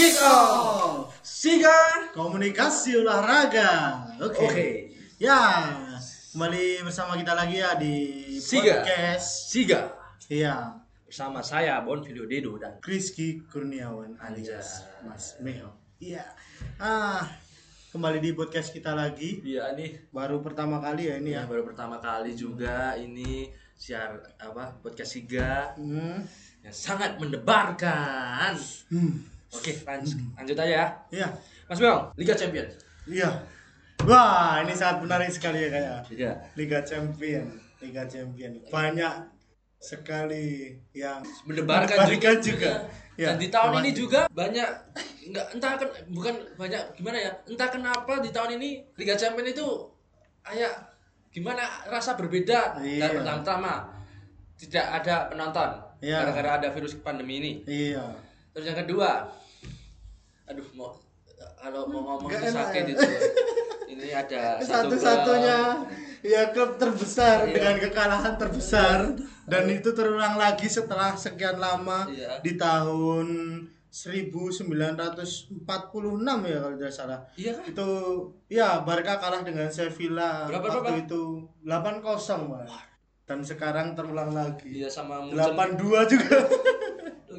Kick off. Siga. Komunikasi olahraga. Oke. Oke. Ya, kembali bersama kita lagi ya di Siga. podcast. Siga. Iya, Bersama saya Bon Video Dedo dan Rizky Kurniawan alias Anjas. Mas Meo. Iya. Ah, kembali di podcast kita lagi. dia nih Baru pertama kali ya ini ya. yang baru pertama kali juga ini siar apa podcast Siga Hmm. yang sangat mendebarkan. Hmm. Oke, lanjut, lanjut aja ya. Iya. Mas Mel, Liga Champion. Iya. Wah, ini sangat menarik sekali ya kayak Iya. Liga Champion. Liga Champion. Banyak sekali yang Mendebarkan juga. juga. Ya, Dan di tahun ini juga banyak nggak entah kan bukan banyak gimana ya entah kenapa di tahun ini Liga Champion itu kayak gimana rasa berbeda Iya. dan pertama tidak ada penonton Iya. gara-gara ada virus pandemi ini Iya. Terus yang kedua aduh mau kalau mau ngomong enak sakit ya. itu ini ada satu Satu-satunya klub. ya klub terbesar Iya. dengan kekalahan terbesar dan itu terulang lagi setelah sekian lama Iya. di tahun 1946 ya kalau tidak salah. iya kan Itu ya Barca kalah dengan Sevilla Berapa, waktu berapa? itu 8-0, Mas. Dan sekarang terulang lagi. iya sama Munchen 8-2 juga.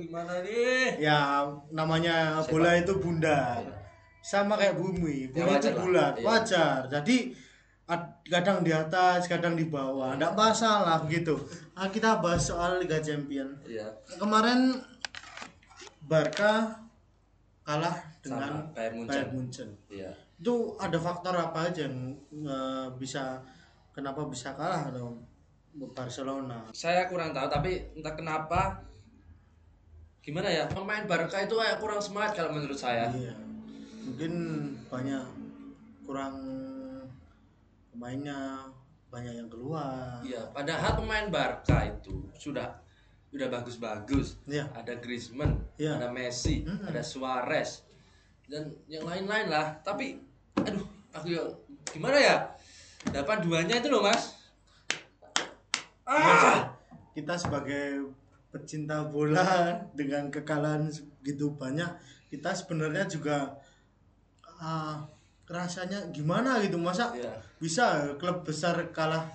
Gimana nih? Ya namanya Sepak. bola itu bundar sama kayak bumi Ya, bumi itu wajar lah. bulat Iya. wajar. Jadi ad- kadang di atas kadang di bawah. Tidak masalah begitu nah, kita bahas soal Liga Champion. Iya. Kemarin Barca kalah dengan sama Bayern Munchen. Bayern Munchen. Iya. Itu ada faktor apa aja yang eh, bisa kenapa bisa kalah atau Barcelona? Saya kurang tahu tapi entah kenapa gimana ya pemain Barca itu kayak kurang semangat kalau menurut saya Iya. Mungkin banyak kurang pemainnya banyak yang keluar. iya padahal pemain Barca itu sudah sudah bagus-bagus Iya. ada Griezmann Iya. ada Messi Mm-mm. ada Suarez dan yang lain-lain lah tapi aduh aku ya gimana ya dapat duanya itu loh mas ah Kita sebagai pecinta bola dengan kekalahan segitu banyak, kita sebenarnya juga ah, rasanya gimana gitu masa Iya. bisa klub besar kalah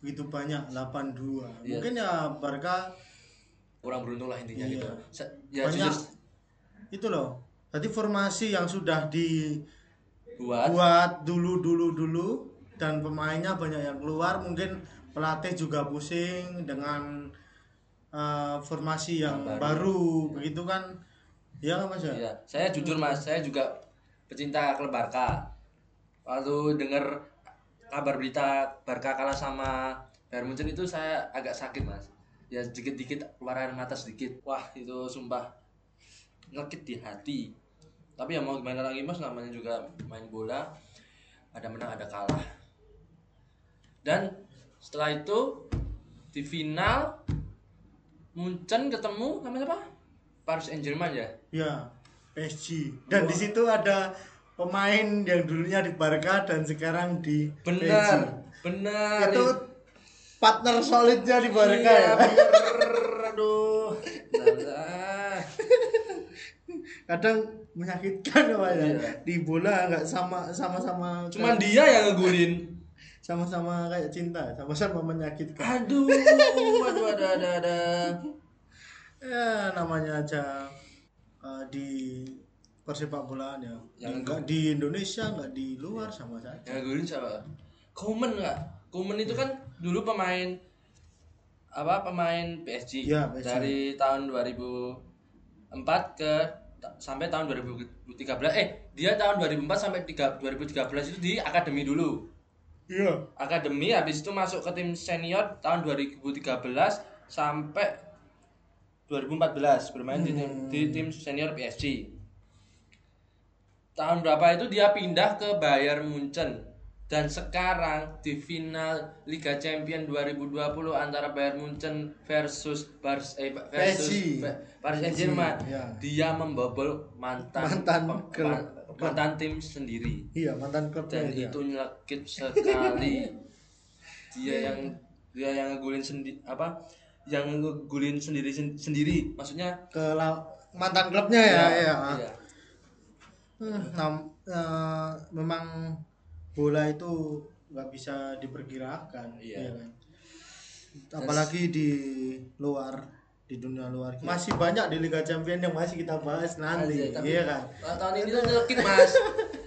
begitu banyak 8-2. Iya. Mungkin ya Barca kurang beruntung lah intinya Iya. gitu ya banyak jujur itu loh. Tadi formasi yang sudah di buat buat dulu dulu dulu dan pemainnya banyak yang keluar mungkin pelatih juga pusing dengan uh, formasi yang Yang baru. begitu kan ya nggak mas ya Iya, saya jujur mas, saya juga pecinta klub Barca. Waktu dengar kabar berita Barca kalah sama Bayern Munchen itu saya agak sakit mas. Ya sedikit-dikit keluar air mata sedikit. Wah itu sumpah ngekit di hati. Tapi ya mau gimana lagi mas, namanya juga main bola. Ada menang, ada kalah. Dan setelah itu di final Munchen ketemu namanya apa? Paris Saint Germain ya. ya PSG dan di situ ada pemain yang dulunya di Barca dan sekarang di Benar, benar. PSG. itu partner solidnya di Barca iya, ya bener. Aduh. Nah, kadang menyakitkan ya Pak, ya Iya. di bola nggak sama sama sama Cuman dia yang ngegulin. Sama-sama kayak cinta sama-sama menyakitkan Aduh, aduh, ada, ada, ada. ya namanya aja uh, di persepak bolaan ya Yang nggak di Indonesia nggak di luar sama saja Yang ngegulin siapa? Komen nggak? Komen itu kan dulu pemain apa pemain PSG, Iya, PSG. dari tahun 2004 ke sampai tahun 2013 eh dia tahun 2004 sampai tiga- 2013 itu di akademi dulu iya akademi habis itu masuk ke tim senior tahun 2013 sampai 2014 bermain di, tim, di tim senior PSG. Tahun berapa itu dia pindah ke Bayern Munchen dan sekarang di final Liga Champion 2020 antara Bayern Munchen versus Bars eh, versus PSG. Paris Saint-Germain. ya. Dia membobol mantan Mantan pe- klub. man- mantan tim sendiri iya mantan klubnya dan dia. itu nyelekit sekali dia yang dia yang ngegulin sendiri apa yang ngegulin sendiri sen- sendiri maksudnya ke la- mantan klubnya ya ya Iya. Hmm, nam- eh, memang bola itu nggak bisa diperkirakan Iya. ya kan? apalagi di luar di dunia luar masih banyak di Liga Champions yang masih kita bahas nanti tapi- iya kan? Tahun ini tuh nyelekit mas.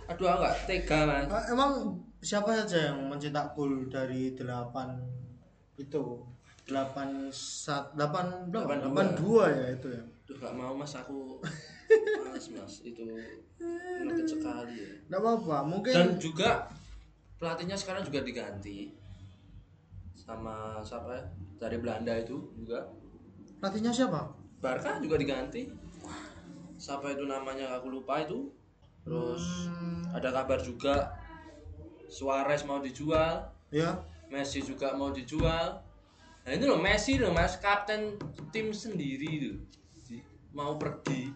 Aduh aku nggak tega mas. Eh, emang siapa saja yang mencetak gol dari delapan itu? Delapan sat delapan berapa? Delapan delapan dua ya itu ya? Aduh nggak mau mas aku mas mas. Itu nyelekit sekali ya. Nggak apa-apa mungkin dan juga pelatihnya sekarang juga diganti sama siapa ya? Dari Belanda itu juga pelatihnya siapa? Barca juga diganti. Siapa itu namanya aku lupa itu. Terus Hmm, ada kabar juga Suarez mau dijual. Ya Messi juga mau dijual. Nah ini loh Messi loh mas. Kapten tim sendiri Di- mau pergi.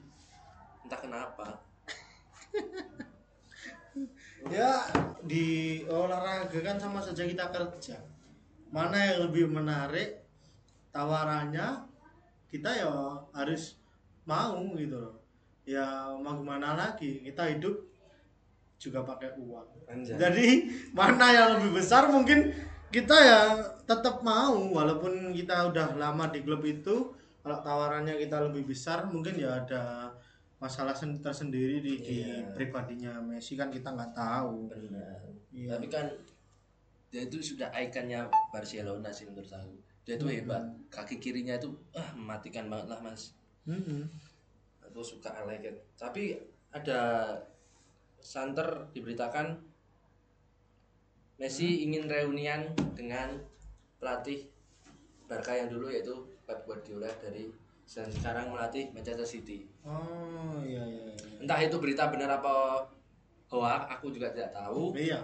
Entah kenapa. Ya di olahraga kan sama saja kita kerja. Mana yang lebih menarik tawarannya kita ya harus mau gitu loh. Ya mau gimana lagi? Kita hidup juga pakai uang. Anjay. jadi mana yang lebih besar? Mungkin kita ya tetap mau. Walaupun kita udah lama di klub itu kalau tawarannya kita lebih besar mungkin ya ada masalah sen- tersendiri di, di Iya. pribadinya Messi kan kita nggak tahu. Benar. Iya. tapi kan dia itu sudah ikonnya Barcelona sih menurut aku dia itu hebat. Kaki kirinya itu ah mematikan banget lah mas. Mm-mm. aku suka I like it. Tapi ada santer diberitakan Messi ingin reunian dengan pelatih Barca yang dulu yaitu Pep Guardiola dari dan sekarang melatih Manchester City. Oh iya iya iya. entah itu berita benar apa hoax aku juga tidak tahu. Iya.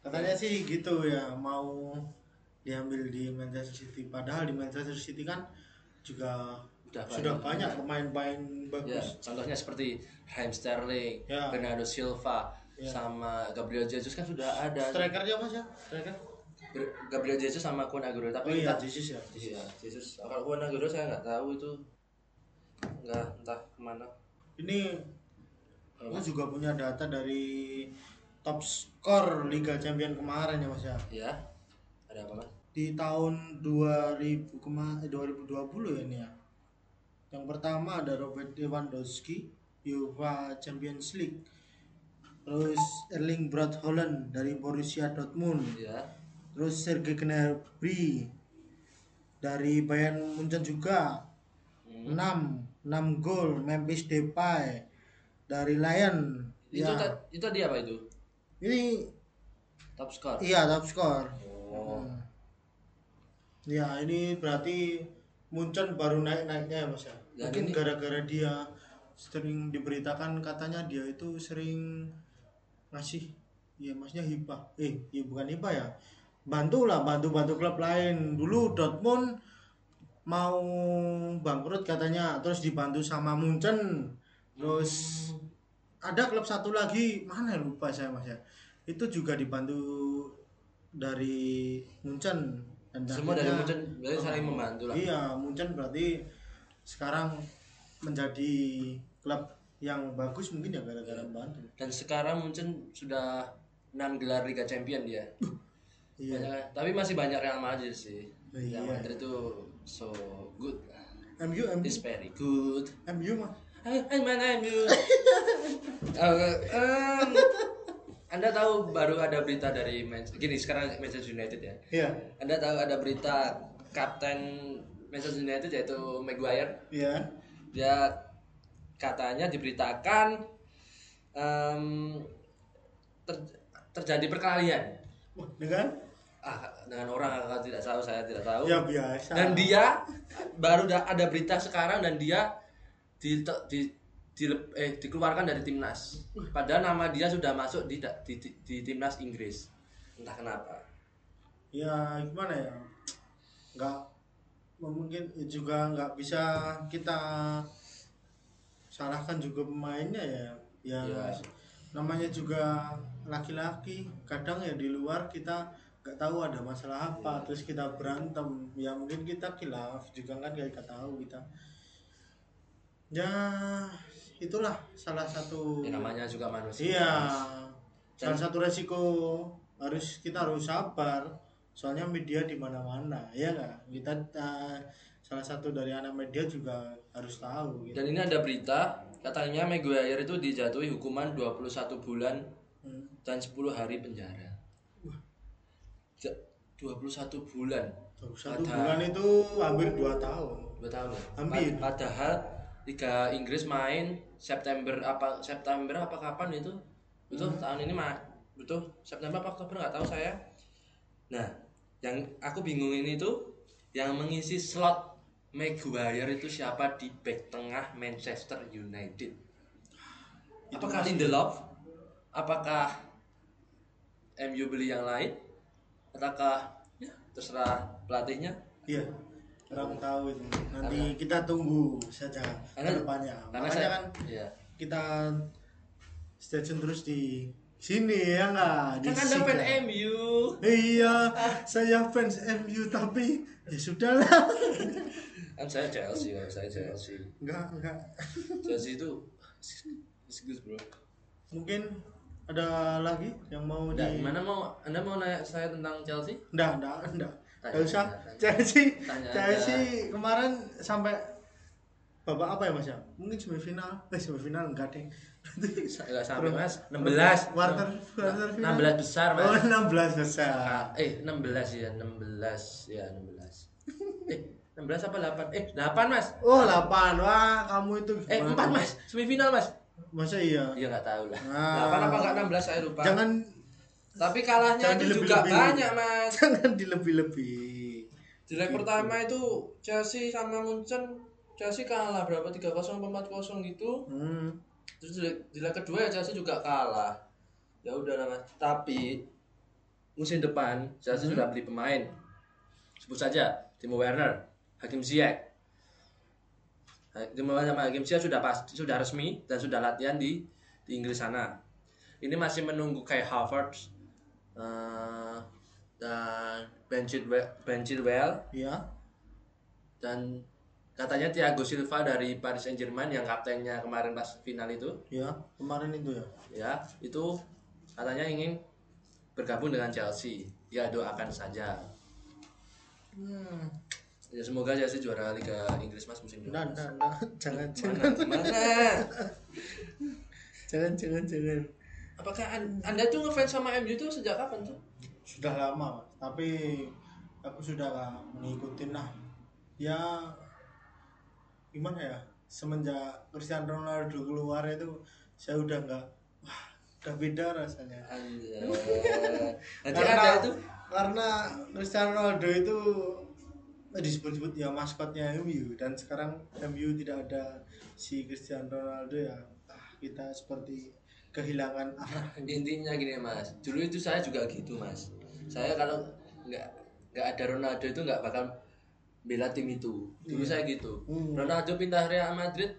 Katanya sih gitu ya mau diambil di Manchester City padahal di Manchester City kan juga Udah sudah banyak. pemain-pemain ya bagus contohnya seperti Raheem Sterling Ya. Bernardo Silva Ya. sama Gabriel Jesus kan sudah ada strikernya mas ya striker Gabriel Jesus sama Kun Aguero oh tapi iya entah- Jesus ya Iya, Jesus. Kalau Kun Aguero saya nggak tahu itu nggak entah ke mana. ini aku juga punya data dari top skor Liga Champion kemarin ya mas ya Ya, ada apa mas? Di tahun 2000 kema 2020 ya ini ya. Yang pertama ada Robert Lewandowski UEFA Champions League. Terus Erling Braut Haaland dari Borussia Dortmund. Ya, terus Sergei Gnabry dari Bayern Munchen juga. Hmm. 6 6 gol Memphis Depay dari Lyon. Itu ya. itu dia apa itu? ini Top score. iya top skor Oh, Hmm. Ya ini berarti Munchen baru naik-naiknya ya mas ya. Dan Mungkin ini- gara-gara dia sering diberitakan katanya dia itu sering ngasih ya maksudnya hibah. Eh ya bukan hibah ya. Bantu lah bantu bantu klub lain. Dulu Dortmund mau bangkrut katanya terus dibantu sama Munchen. Terus ada klub satu lagi mana ya, lupa saya mas ya? Itu juga dibantu dari Munchen dan semua dari Munchen berarti saling membantu lah. iya Munchen berarti sekarang menjadi klub yang bagus mungkin ya gara-gara bantu Dan sekarang Munchen sudah 6 gelar Liga Champion dia. iya Banyak- tapi masih banyak Real Madrid sih. Iya. Real Madrid itu so good. MU MU It's very good. MU mah Hai, hai mana you? Eh, em, Anda tahu baru ada berita dari Man- gini sekarang Manchester United ya. iya Anda tahu ada berita kapten Manchester United yaitu Maguire. iya Dia katanya diberitakan em, ter- terjadi perkelahian dengan ah, dengan orang yang tidak tahu saya tidak tahu. ya biasa dan dia baru da- ada berita sekarang dan dia di, di, di eh, dikeluarkan dari timnas. Padahal nama dia sudah masuk di, di, di, di timnas Inggris. Entah kenapa. Ya gimana ya? Nggak mungkin juga nggak bisa kita salahkan juga pemainnya ya. Ya Iya. namanya juga laki-laki. Kadang ya di luar kita nggak tahu ada masalah apa. Terus kita berantem. Ya mungkin kita kilaf juga kan kita tahu kita. Ya itulah salah satu Ya, namanya juga manusia. iya Mas. salah satu resiko harus kita harus sabar soalnya media di mana-mana ya nggak kita uh, salah satu dari anak media juga harus tahu gitu. Dan ini ada berita katanya Maguire itu dijatuhi hukuman 21 bulan Hmm. dan 10 hari penjara. Ja- 21 bulan. Tuh, satu Padahal- bulan itu hampir dua tahun Dua tahun ya? Hampir. Pad- Padahal Liga Inggris main September apa September apa kapan itu? Betul Hmm. tahun ini mah betul September apa Oktober nggak tahu saya. Nah, yang aku bingung ini tuh yang mengisi slot Maguire itu siapa di back tengah Manchester United? Apakah Lindelof? Apakah MU beli yang lain? Ataukah ya, terserah pelatihnya? iya kurang tahu itu nanti kita tunggu saja Karena- ke depannya Karena makanya saya kan ya. kita stay tune terus di sini ya nggak di Kan Anda fan MU. iya saya fans MU tapi ya sudahlah Kan saya Chelsea, kan saya Chelsea. enggak enggak Chelsea itu good, bro. mungkin ada lagi yang mau Nah, di gimana mau Anda mau nanya saya tentang Chelsea? enggak enggak enggak Enggak usah. Chelsea Chelsea kemarin sampai babak apa ya mas ya mungkin semifinal eh semifinal enggak deh Enggak sampai Mas, 16. quarter quarter final 16 besar, Mas. oh 16 besar Ah, eh 16 ya, 16 ya 16. eh 16 apa 8? Eh 8 Mas. oh 8 wah kamu itu Eh gimana? 4 Mas, semifinal Mas. masa iya Iya nggak tahu lah. Ah. 8 apa enggak 16 saya lupa. jangan Tapi kalahnya jangan itu juga dilebih-lebihin. banyak Mas. jangan dilebih-lebih Di leg pertama itu Chelsea sama Munchen Chelsea kalah berapa 3-0 apa 4-0 gitu. hmm. Terus di leg, di leg kedua ya Chelsea juga kalah. Ya udah lah Mas. Tapi musim depan Chelsea sudah beli pemain. Sebut saja Timo Werner, Hakim Ziyech. Werner sama Hakim Ziyech sudah pasti sudah resmi dan sudah latihan di di Inggris sana. Ini masih menunggu kayak Harvard eh, dan Ben Chilwell, Ben Chilwell ya dan katanya Thiago Silva dari Paris Saint Germain yang kaptennya kemarin pas final itu. Ya kemarin itu ya. Ya itu katanya ingin bergabung dengan Chelsea. Ya doakan saja. Hmm. ya semoga Chelsea juara Liga Inggris mas musim Nah, depan nah, nah. jangan jangan. Jangan jangan jangan Apakah an- anda tuh ngefans sama MU tuh sejak kapan tuh? sudah lama Mas. tapi aku sudah nggak mengikutin lah ya gimana ya semenjak Cristiano Ronaldo keluar itu saya udah nggak wah udah beda rasanya Anjay. Nanti karena ada itu karena Cristiano Ronaldo itu disebut-sebut ya maskotnya MU dan sekarang MU tidak ada si Cristiano Ronaldo ya ah, kita seperti kehilangan arah intinya gini mas. Dulu itu saya juga gitu mas. Saya kalau nggak nggak ada Ronaldo itu nggak bakal bela tim itu. Dulu saya gitu. Hmm. Ronaldo pindah Real Madrid.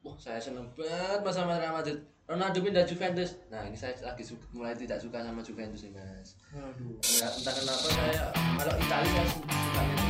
Wah saya seneng banget mas sama Real Madrid. Ronaldo pindah Juventus. Nah ini saya lagi suka, mulai tidak suka sama Juventus nih mas. Aduh. Nggak- entah kenapa saya kalau Italia saya Juventus